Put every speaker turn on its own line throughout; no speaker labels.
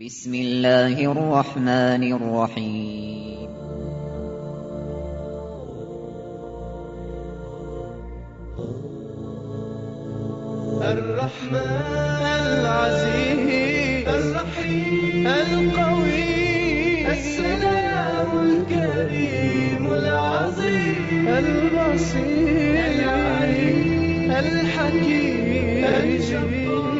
بسم الله الرحمن الرحيم.
الرحمن العزيز الرحيم القوي السلام الكريم العظيم البصير العليم الحكيم الجبار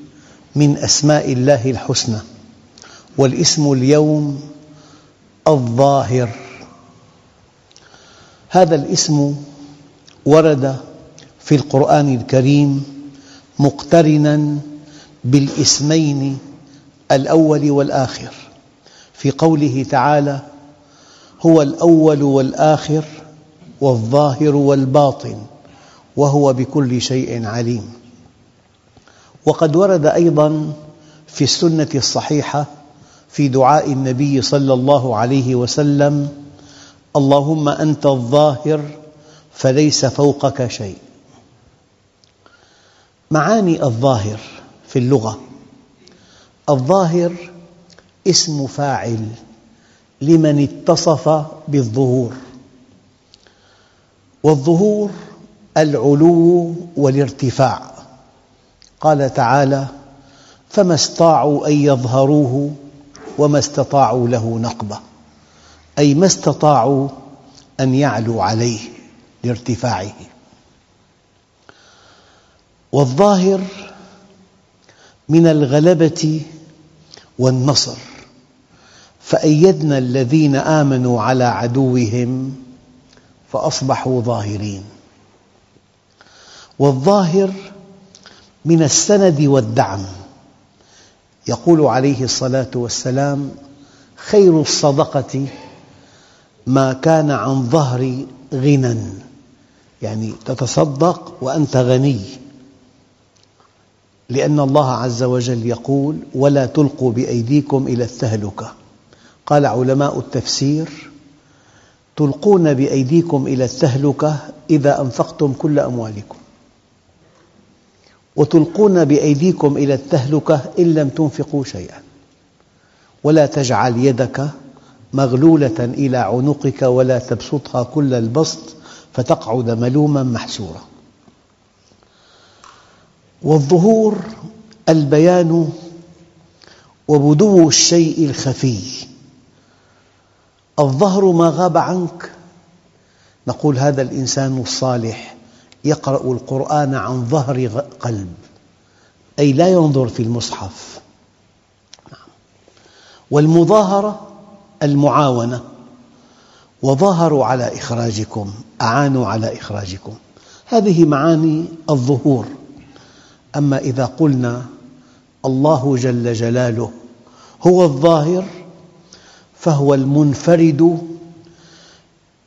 من أسماء الله الحسنى والاسم اليوم الظاهر. هذا الاسم ورد في القرآن الكريم مقترنا بالاسمين الأول والآخر في قوله تعالى هو الأول والآخر والظاهر والباطن وهو بكل شيء عليم. وقد ورد أيضا في السنة الصحيحة في دعاء النبي صلى الله عليه وسلم اللهم أنت الظاهر فليس فوقك شيء. معاني الظاهر في اللغة. الظاهر اسم فاعل لمن اتصف بالظهور. والظهور العلو والارتفاع. قال تعالى فما استطاعوا أن يظهروه وما استطاعوا له نقبة أي ما استطاعوا أن يعلوا عليه لارتفاعه. والظاهر من الغلبة والنصر فأيدنا الذين آمنوا على عدوهم فأصبحوا ظاهرين. والظاهر من السند والدعم. يقول عليه الصلاة والسلام خير الصدقة ما كان عن ظهر غنى. يعني تتصدق وأنت غني. لأن الله عز وجل يقول ولا تلقوا بأيديكم إلى التهلكة. قال علماء التفسير تلقون بأيديكم إلى التهلكة إذا أنفقتم كل أموالكم. وتلقون بأيديكم إلى التهلكة إن لم تنفقوا شيئا. ولا تجعل يدك مغلولة إلى عنقك ولا تبسطها كل البسط فتقعد ملوما محسورا والظهور البيان وبدو الشيء الخفي. الظهر ما غاب عنك. نقول هذا الإنسان الصالح. يقرأ القرآن عن ظهر قلب. أي لا ينظر في المصحف. والمظاهرة المعاونة. وظاهروا على إخراجكم أعانوا على إخراجكم. هذه معاني الظهور. أما إذا قلنا الله جل جلاله هو الظاهر فهو المنفرد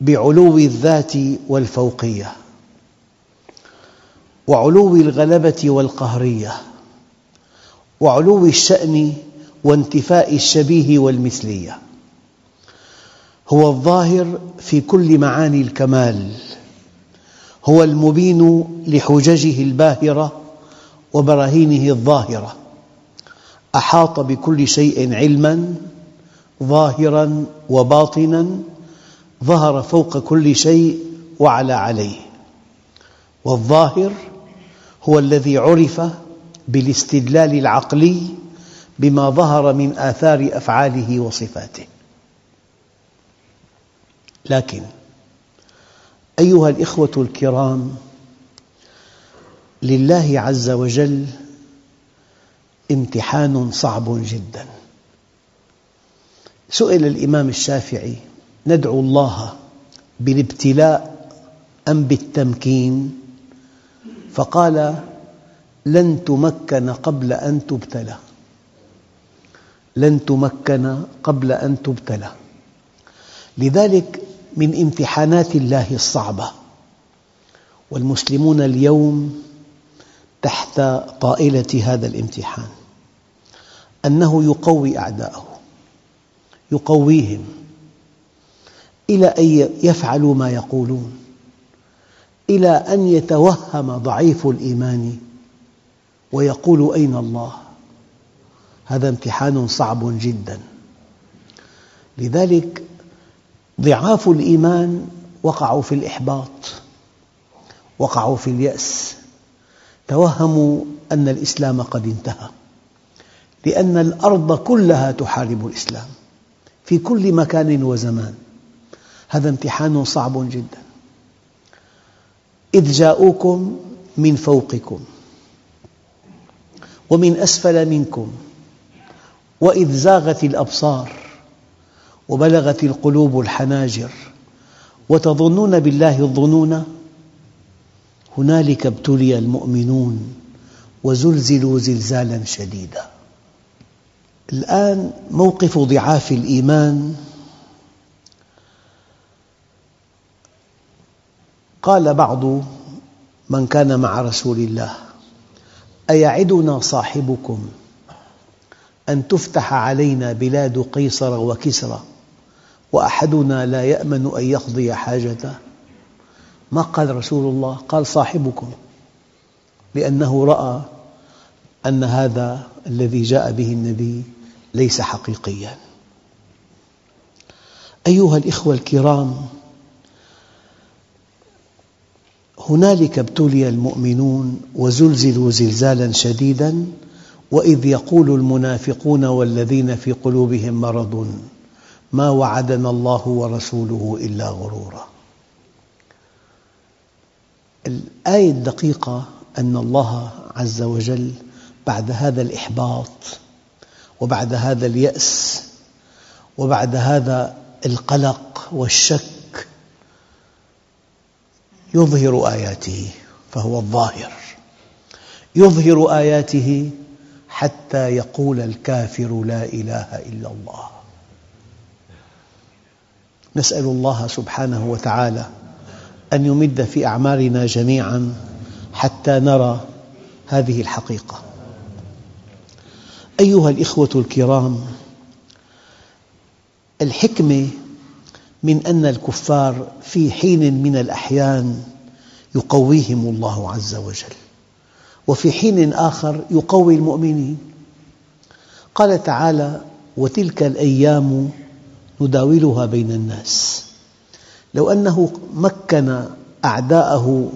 بعلو الذات والفوقية. وعلو الغلبة والقهرية وعلو الشأن وانتفاء الشبيه والمثلية. هو الظاهر في كل معاني الكمال هو المبين لحججه الباهرة وبراهينه الظاهرة. أحاط بكل شيء علماً ظاهراً وباطناً ظهر فوق كل شيء وعلى عليه. والظاهر هو الذي عرف بالاستدلال العقلي بما ظهر من آثار أفعاله وصفاته. لكن أيها الإخوة الكرام لله عز وجل امتحان صعب جدا. سئل الإمام الشافعي ندعو الله بالابتلاء أم بالتمكين؟ فقال لن تمكن قبل أن تبتلى. لن تمكن قبل أن تبتلى. لذلك من امتحانات الله الصعبة. والمسلمون اليوم تحت طائلة هذا الامتحان. أنه يقوي أعداءه يقويهم إلى أن يفعلوا ما يقولون. إلى أن يتوهم ضعيف الإيمان ويقول أين الله؟ هذا امتحان صعب جدا. لذلك ضعاف الإيمان وقعوا في الإحباط وقعوا في اليأس. توهموا أن الإسلام قد انتهى لأن الأرض كلها تحارب الإسلام في كل مكان وزمان. هذا امتحان صعب جدا. إذ جاءوكم من فوقكم ومن أسفل منكم وإذ زاغت الأبصار وبلغت القلوب الحناجر وتظنون بالله الظنون هنالك ابتلي المؤمنون وزلزلوا زلزالا شديدا. الآن موقف ضعاف الإيمان قال بعض من كان مع رسول الله أيعدنا صاحبكم أن تفتح علينا بلاد قيصر وكسرى وأحدنا لا يأمن أن يقضي حاجته؟ ما قال رسول الله؟ قال صاحبكم لأنه رأى أن هذا الذي جاء به النبي ليس حقيقياً. أيها الأخوة الكرام هنالك ابتلي المؤمنون وزلزلوا زلزالا شديدا وإذ يقول المنافقون والذين في قلوبهم مرض ما وعدنا الله ورسوله إلا غرورا. الآية الدقيقة أن الله عز وجل بعد هذا الإحباط وبعد هذا اليأس وبعد هذا القلق والشك يظهر آياته فهو الظاهر. يظهر آياته حتى يقول الكافر لا إله إلا الله. نسأل الله سبحانه وتعالى أن يمد في أعمارنا جميعاً حتى نرى هذه الحقيقة. أيها الأخوة الكرام الحكمة من أن الكفار في حين من الأحيان يقويهم الله عز وجل. وفي حين آخر يقوي المؤمنين. قال تعالى وتلك الأيام نداولها بين الناس. لو أنه مكن أعداءه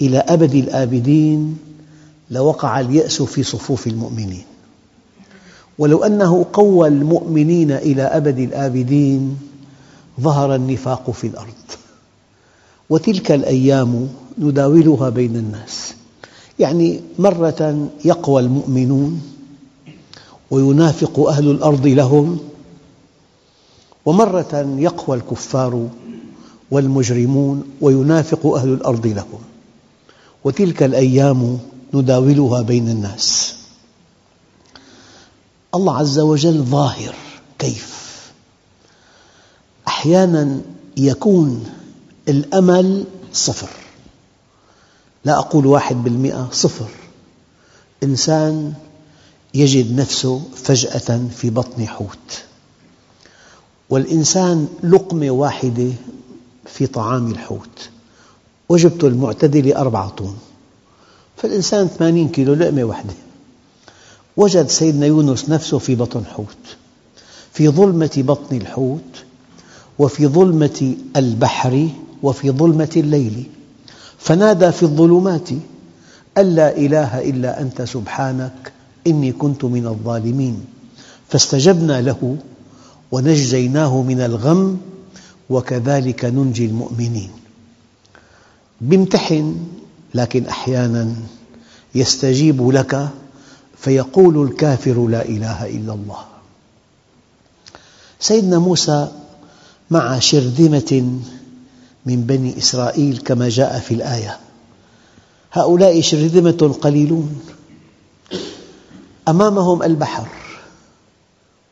إلى أبد الآبدين لوقع اليأس في صفوف المؤمنين. ولو أنه قوى المؤمنين إلى أبد الآبدين ظهر النفاق في الأرض. وتلك الأيام نداولها بين الناس. يعني مرة يقوى المؤمنون وينافق أهل الأرض لهم ومرة يقوى الكفار والمجرمون وينافق أهل الأرض لهم. وتلك الأيام نداولها بين الناس. الله عز وجل ظاهر كيف؟ أحياناً يكون الأمل صفر. لا أقول واحد بالمئة صفر. إنسان يجد نفسه فجأة في بطن حوت. والإنسان لقمة واحدة في طعام الحوت. وجبته المعتدلة أربعة طن. فالإنسان ثمانين كيلو لقمة واحدة. وجد سيدنا يونس نفسه في بطن حوت. في ظلمة بطن الحوت وفي ظلمة البحر وفي ظلمة الليل. فنادى في الظلمات أن لا إله إلا أنت سبحانك إني كنت من الظالمين. فاستجبنا له ونجيناه من الغم وكذلك ننجي المؤمنين. بيمتحن لكن أحياناً يستجيب لك فيقول الكافر لا إله إلا الله. سيدنا موسى مع شرذمة من بني إسرائيل كما جاء في الآية. هؤلاء شرذمة قليلون. أمامهم البحر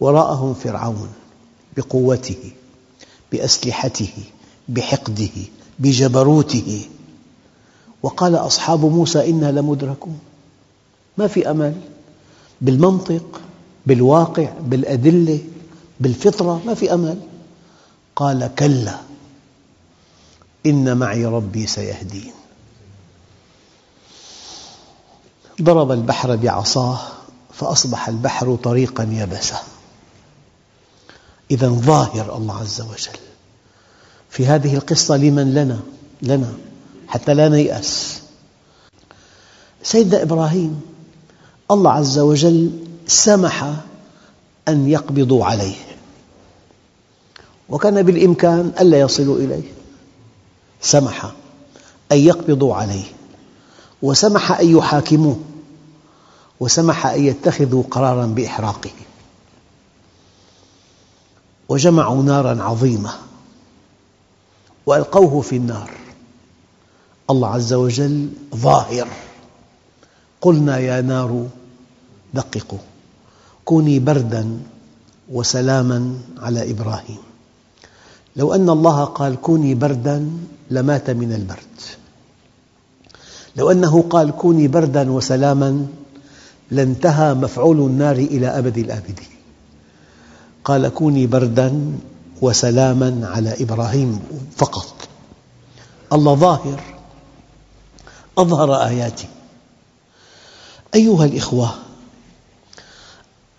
وراءهم فرعون بقوته بأسلحته بحقده بجبروته. وقال أصحاب موسى إنا لمدركون. ما في أمل؟ بالمنطق بالواقع بالأدلة بالفطرة ما في أمل. قال كلا إن معي ربي سيهدين. ضرب البحر بعصاه فأصبح البحر طريقا يبسا. إذا ظاهر الله عز وجل. في هذه القصة لمن لنا؟ لنا حتى لا نيأس. سيدنا إبراهيم الله عز وجل سمح أن يقبضوا عليه. وكان بالإمكان ألا يصلوا إليه. سمح أن يقبضوا عليه وسمح أن يحاكموه وسمح أن يتخذوا قراراً بإحراقه. وجمعوا ناراً عظيمة وألقوه في النار. الله عز وجل ظاهر. قلنا يا نار دققوا كوني برداً وسلاما على إبراهيم. لو أن الله قال كوني برداً لمات من البرد. لو أنه قال كوني برداً وسلاما لانتهى مفعول النار إلى أبد الآبدين قال كوني برداً وسلاما على إبراهيم فقط. الله ظاهر أظهر آياته أيها الأخوة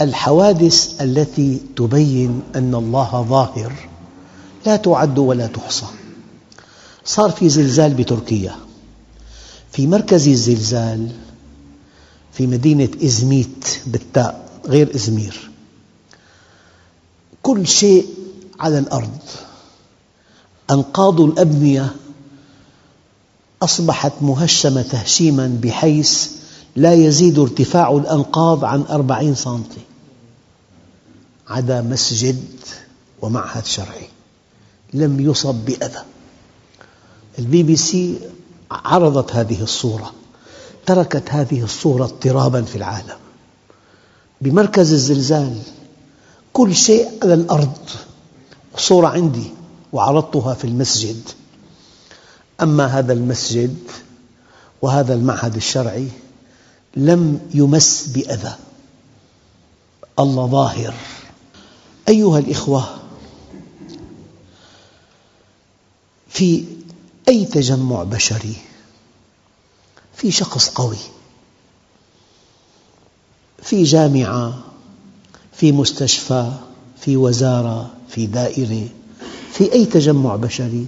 الحوادث التي تبين أن الله ظاهر لا تعد ولا تحصى. صار في زلزال بتركيا. في مركز الزلزال في مدينة إزميت بالتاء غير إزمير. كل شيء على الأرض. أنقاض الأبنية أصبحت مهشمة تهشيما بحيث لا يزيد ارتفاع الأنقاض عن أربعين سنتي. عدا مسجد ومعهد شرعي. لم يصب بأذى. البي بي سي عرضت هذه الصورة تركت هذه الصورة اضطرابا في العالم. بمركز الزلزال كل شيء على الأرض. صورة عندي وعرضتها في المسجد. أما هذا المسجد وهذا المعهد الشرعي لم يمس بأذى. الله ظاهر. أيها الأخوة في أي تجمع بشري. في شخص قوي. في جامعة في مستشفى في وزارة في دائرة في أي تجمع بشري.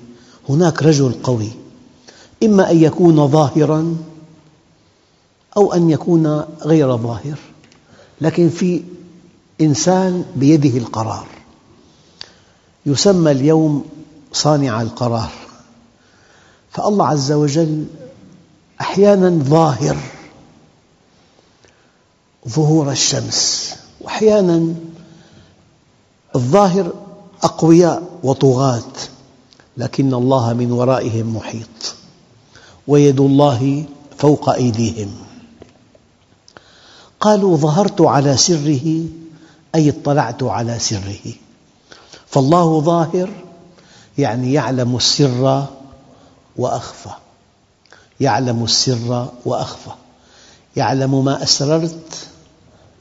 هناك رجل قوي. إما أن يكون ظاهراً أو أن يكون غير ظاهر. لكن في إنسان بيده القرار. يسمى اليوم صانع القرار. فالله عز وجل أحياناً ظاهر ظهور الشمس وأحياناً الظاهر أقوياء وطغاة لكن الله من ورائهم محيط ويد الله فوق أيديهم. قالوا ظهرت على سره أي اطلعت على سره. فالله ظاهر يعني يعلم السر وأخفى. يعلم السر وأخفى. يعلم ما أسررت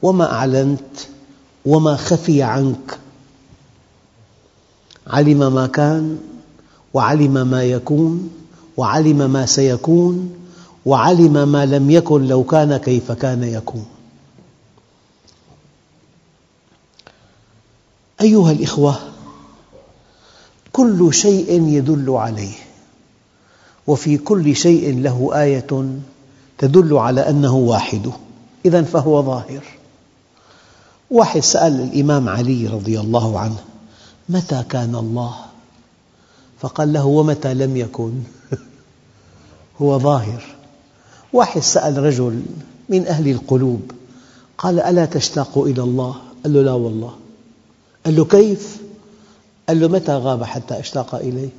وما أعلنت وما خفي عنك. علم ما كان وعلم ما يكون وعلم ما سيكون وعلم ما لم يكن لو كان كيف كان يكون. أيها الأخوة كل شيء يدل عليه وفي كل شيء له آية تدل على أنه واحد إذا فهو ظاهر واحد سأل الإمام علي رضي الله عنه متى كان الله؟ فقال له ومتى لم يكن؟ هو ظاهر واحد سأل رجل من أهل القلوب قال ألا تشتاق إلى الله؟ قال له لا والله قال له كيف؟ قال له متى غاب حتى أشتاق إليه؟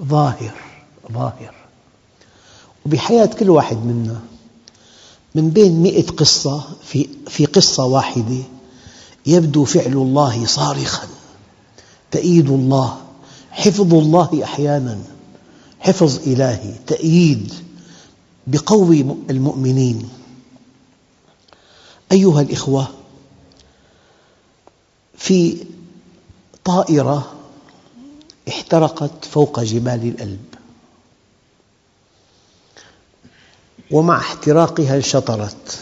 ظاهر ظاهر. وبحياة كل واحد منا من بين مئة قصة في, في قصة واحدة يبدو فعل الله صارخا. تأييد الله حفظ الله أحيانا. حفظ إلهي تأييد بقوي المؤمنين. أيها الإخوة في طائرة احترقت فوق جبال الألب. ومع احتراقها انشطرت.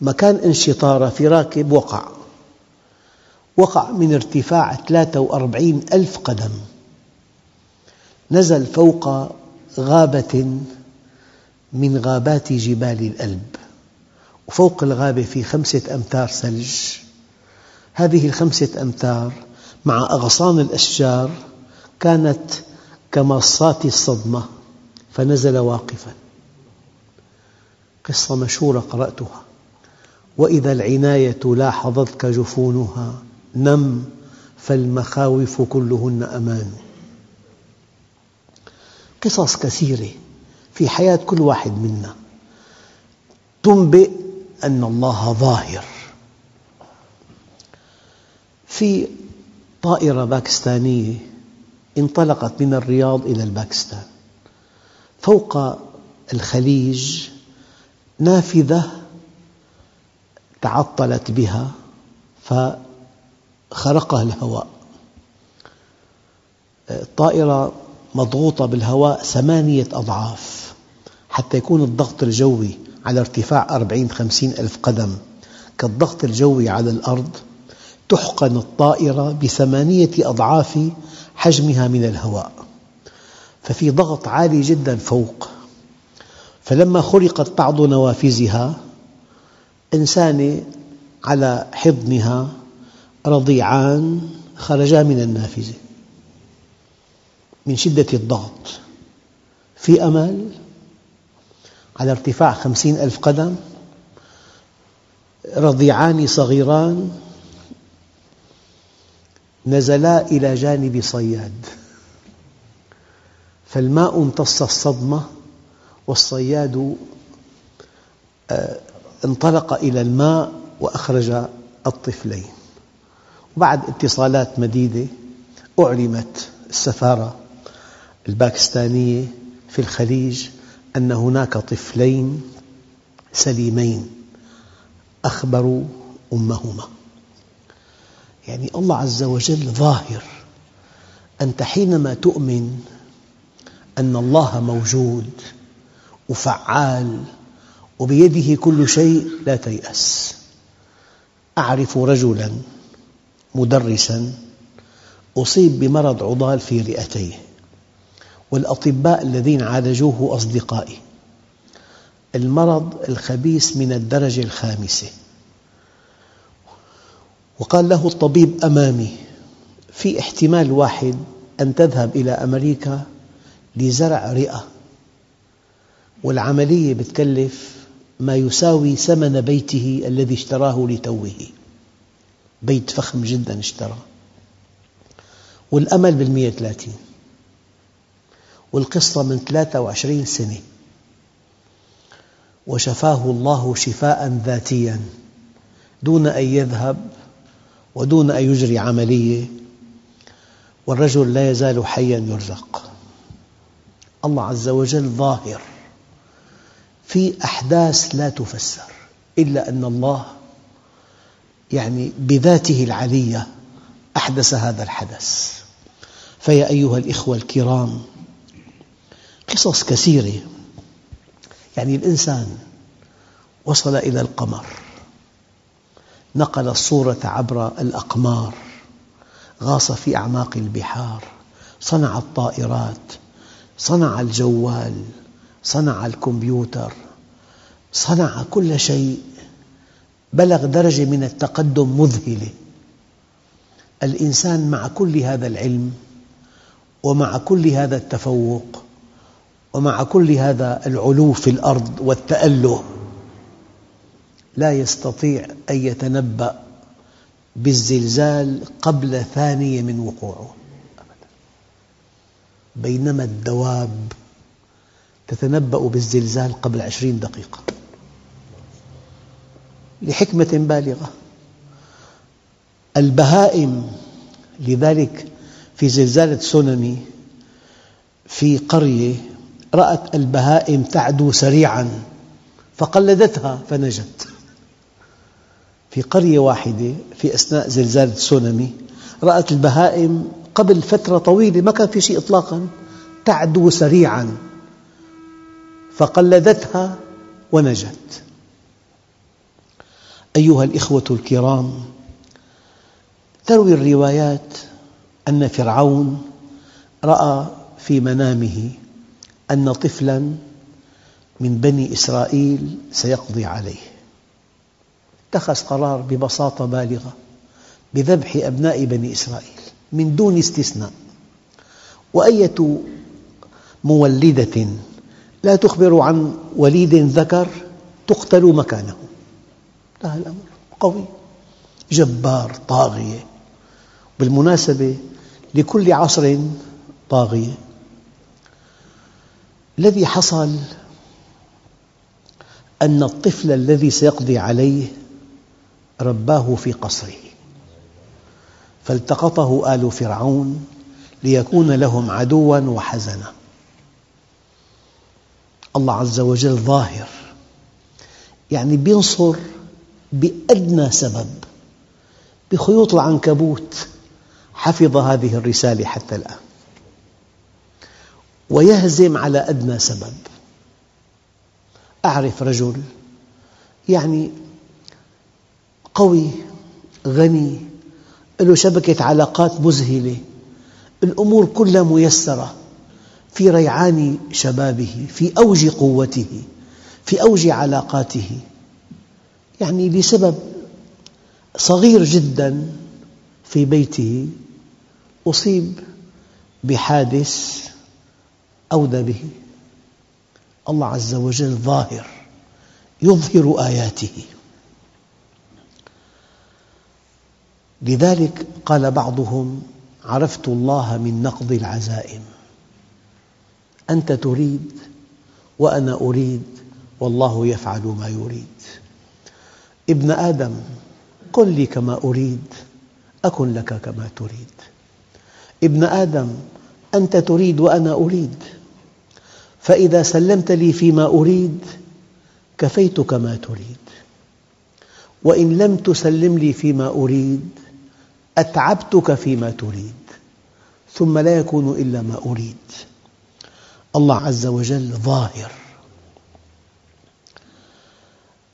مكان انشطارها في راكب وقع وقع من ارتفاع 43 ألف قدم. نزل فوق غابة من غابات جبال الألب. وفوق الغابة في خمسة أمتار ثلج. هذه الخمسة أمتار مع أغصان الأشجار كانت كمصات الصدمة فنزل واقفاً. قصة مشهورة قرأتها. وإذا العناية لاحظتك جفونها نم فالمخاوف كلهن أمان. قصص كثيرة في حياة كل واحد منا. تنبئ أن الله ظاهر. في طائرة باكستانية انطلقت من الرياض إلى الباكستان. فوق الخليج نافذة تعطلت بها فخرقها الهواء. الطائرة مضغوطة بالهواء ثمانية أضعاف حتى يكون الضغط الجوي على ارتفاع أربعين خمسين ألف قدم. كالضغط الجوي على الأرض تحقن الطائرة بثمانية أضعاف حجمها من الهواء ففي ضغط عالي جدا فوق. فلما خرقت بعض نوافذها إنسان على حضنها رضيعان خرجا من النافذة. من شدة الضغط. في أمل على ارتفاع خمسين ألف قدم رضيعان صغيران نزلا إلى جانب صياد. فالماء امتص الصدمة والصياد آه، انطلق إلى الماء وأخرج الطفلين. وبعد اتصالات مديدة أعلمت السفارة الباكستانية في الخليج أن هناك طفلين سليمين أخبروا أمهما. يعني الله عز وجل ظاهر أنت حينما تؤمن أن الله موجود وفعال وبيده كل شيء لا تيأس. أعرف رجلاً مدرساً أصيب بمرض عضال في رئتيه والأطباء الذين عالجوه أصدقائي. المرض الخبيث من الدرجة الخامسة. وقال له الطبيب أمامي في احتمال واحد أن تذهب إلى أمريكا لزرع رئة. والعملية تكلف ما يساوي ثمن بيته الذي اشتراه لتوه. بيت فخم جدا اشترى والأمل بالمئة ثلاثين والقصة من 23 سنة. وشفاه الله شفاء ذاتيا دون أن يذهب ودون أن يجري عملية والرجل لا يزال حيا يرزق. الله عز وجل ظاهر. في أحداث لا تفسر إلا أن الله يعني بذاته العلية أحدث هذا الحدث. فيا أيها الإخوة الكرام قصص كثيرة. يعني الإنسان وصل إلى القمر. نقل الصورة عبر الأقمار غاص في أعماق البحار صنع الطائرات صنع الجوال صنع الكمبيوتر صنع كل شيء بلغ درجة من التقدم مذهلة. الإنسان مع كل هذا العلم ومع كل هذا التفوق ومع كل هذا العلو في الأرض والتأله لا يستطيع أن يتنبأ بالزلزال قبل ثانية من وقوعه. بينما الدواب تتنبأ بالزلزال قبل عشرين دقيقة. لحكمة بالغة. البهائم لذلك في زلزال تسونامي في قرية رأت البهائم تعدو سريعاً فقلدتها فنجت. في قرية واحدة في أثناء زلزال تسونامي رأت البهائم قبل فترة طويلة ما كان في شيء إطلاقاً تعدو سريعاً فقلدتها ونجت. أيها الإخوة الكرام تروي الروايات أن فرعون رأى في منامه أن طفلاً من بني إسرائيل سيقضي عليه. اتخذ قرار ببساطة بالغة بذبح أبناء بني إسرائيل من دون استثناء. وأية مولدة لا تخبر عن وليد ذكر تقتل مكانه. انتهى الأمر. قوي. جبار طاغية. بالمناسبة لكل عصر طاغية. الذي حصل أن الطفل الذي سيقضي عليه رباه في قصره. فالتقطه آل فرعون ليكون لهم عدواً وحزنا. الله عز وجل ظاهر. يعني ينصر بأدنى سبب. بخيوط العنكبوت. حفظ هذه الرسالة حتى الآن. ويهزم على أدنى سبب. أعرف رجل يعني قوي غني له شبكة علاقات مذهلة. الأمور كلها ميسرة في ريعان شبابه في أوج قوته في أوج علاقاته. يعني لسبب صغير جدا في بيته أصيب بحادث أودى به. الله عز وجل ظاهر يظهر آياته. لذلك قال بعضهم عرفت الله من نقض العزائم. أنت تريد وأنا أريد والله يفعل ما يريد. ابن آدم قل لي كما أريد أكن لك كما تريد. ابن آدم أنت تريد وأنا أريد. فإذا سلمت لي فيما أريد كفيتك ما تريد. وإن لم تسلم لي فيما أريد أتعبتك فيما تريد ثم لا يكون إلا ما أريد. الله عز وجل ظاهر.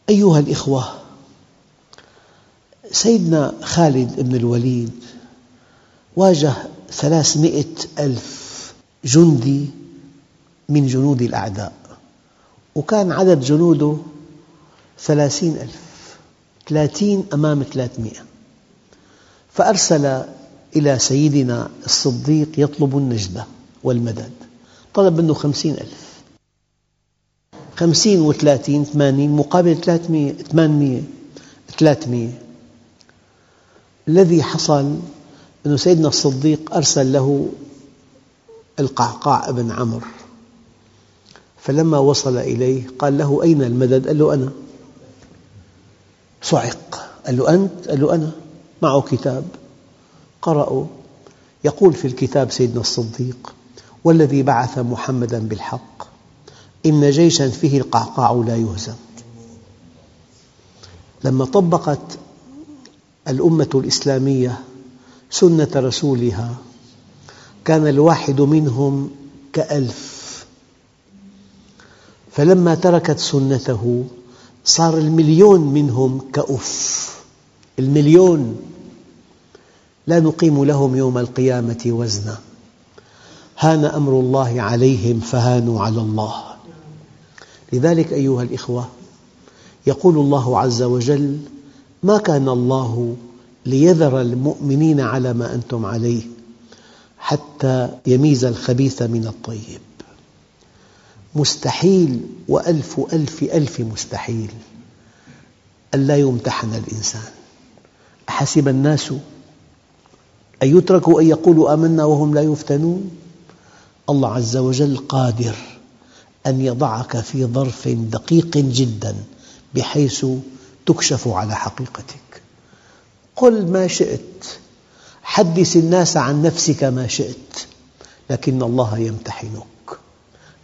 أيها الإخوة سيدنا خالد بن الوليد واجه ثلاثمئة ألف جندي من جنود الأعداء وكان عدد جنوده ثلاثين ألف ثلاثين أمام ثلاثمئة فأرسل إلى سيدنا الصديق يطلب النجدة والمدد. طلب منه خمسين ألف. خمسين وثلاثين ثمانين مقابل ثمانمئة ثلاثمئة الذي حصل أن سيدنا الصديق أرسل له القعقاع بن عمرو. فلما وصل إليه قال له أين المدد؟ قال له أنا. صعق. قال له أنت؟ قال له أنا. معه كتاب. قرأوا. يقول في الكتاب سيدنا الصديق والذي بعث محمدا بالحق إن جيشا فيه القعقاع لا يهزم. لما طبقت الأمة الإسلامية سنة رسولها كان الواحد منهم كألف. فلما تركت سنته صار المليون منهم كأف. المليون لا نقيم لهم يوم القيامة وزنا. هان أمر الله عليهم فهانوا على الله. لذلك أيها الإخوة يقول الله عز وجل ما كان الله ليذر المؤمنين على ما أنتم عليه حتى يميز الخبيث من الطيب. مستحيل وألف ألف ألف مستحيل ألا يمتحن الإنسان. أحسب الناس. أن يتركوا أن يقولوا آمنا وهم لا يفتنون؟ الله عز وجل قادر أن يضعك في ظرف دقيق جدا بحيث تكشف على حقيقتك. قل ما شئت. حدث الناس عن نفسك ما شئت لكن الله يمتحنك.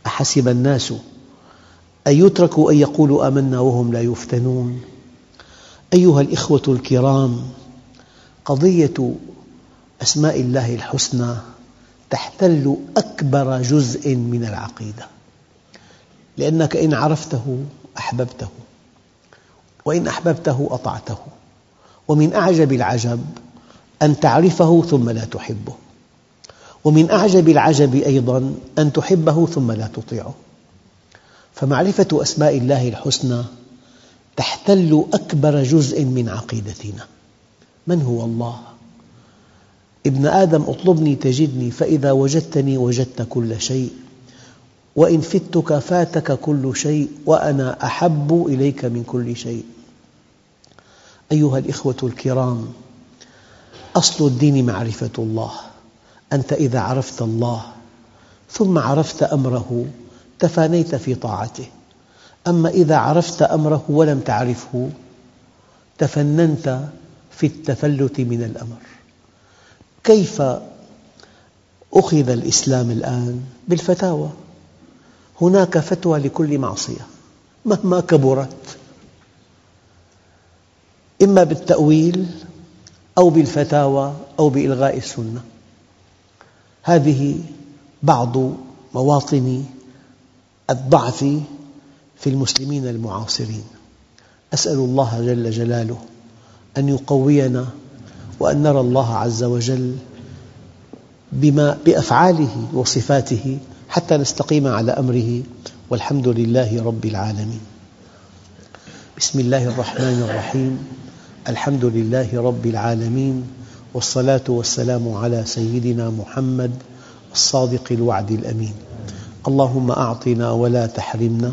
أحسب الناس. أن يتركوا أن يقولوا آمنا وهم لا يفتنون؟ أيها الإخوة الكرام قضية أسماء الله الحسنى تحتل أكبر جزء من العقيدة لأنك إن عرفته أحببته وإن أحببته أطعته ومن أعجب العجب أن تعرفه ثم لا تحبه ومن أعجب العجب أيضا أن تحبه ثم لا تطيعه. فمعرفة أسماء الله الحسنى تحتل أكبر جزء من عقيدتنا. من هو الله؟ ابن آدم اطلبني تجدني فإذا وجدتني وجدت كل شيء. وإن فتك فاتك كل شيء وأنا أحب إليك من كل شيء. أيها الإخوة الكرام أصل الدين معرفة الله. أنت إذا عرفت الله ثم عرفت أمره تفانيت في طاعته. أما إذا عرفت أمره ولم تعرفه تفننت في التفلت من الأمر. كيف أخذ الإسلام الآن؟ بالفتاوى. هناك فتوى لكل معصية مهما كبرت. إما بالتأويل أو بالفتاوى أو بإلغاء السنة. هذه بعض مواطن الضعف في المسلمين المعاصرين. أسأل الله جل جلاله أن يقوينا وأن نرى الله عز وجل بما بأفعاله وصفاته حتى نستقيم على أمره. والحمد لله رب العالمين. بسم الله الرحمن الرحيم. الحمد لله رب العالمين. والصلاة والسلام على سيدنا محمد الصادق الوعد الأمين. اللهم أعطنا ولا تحرمنا.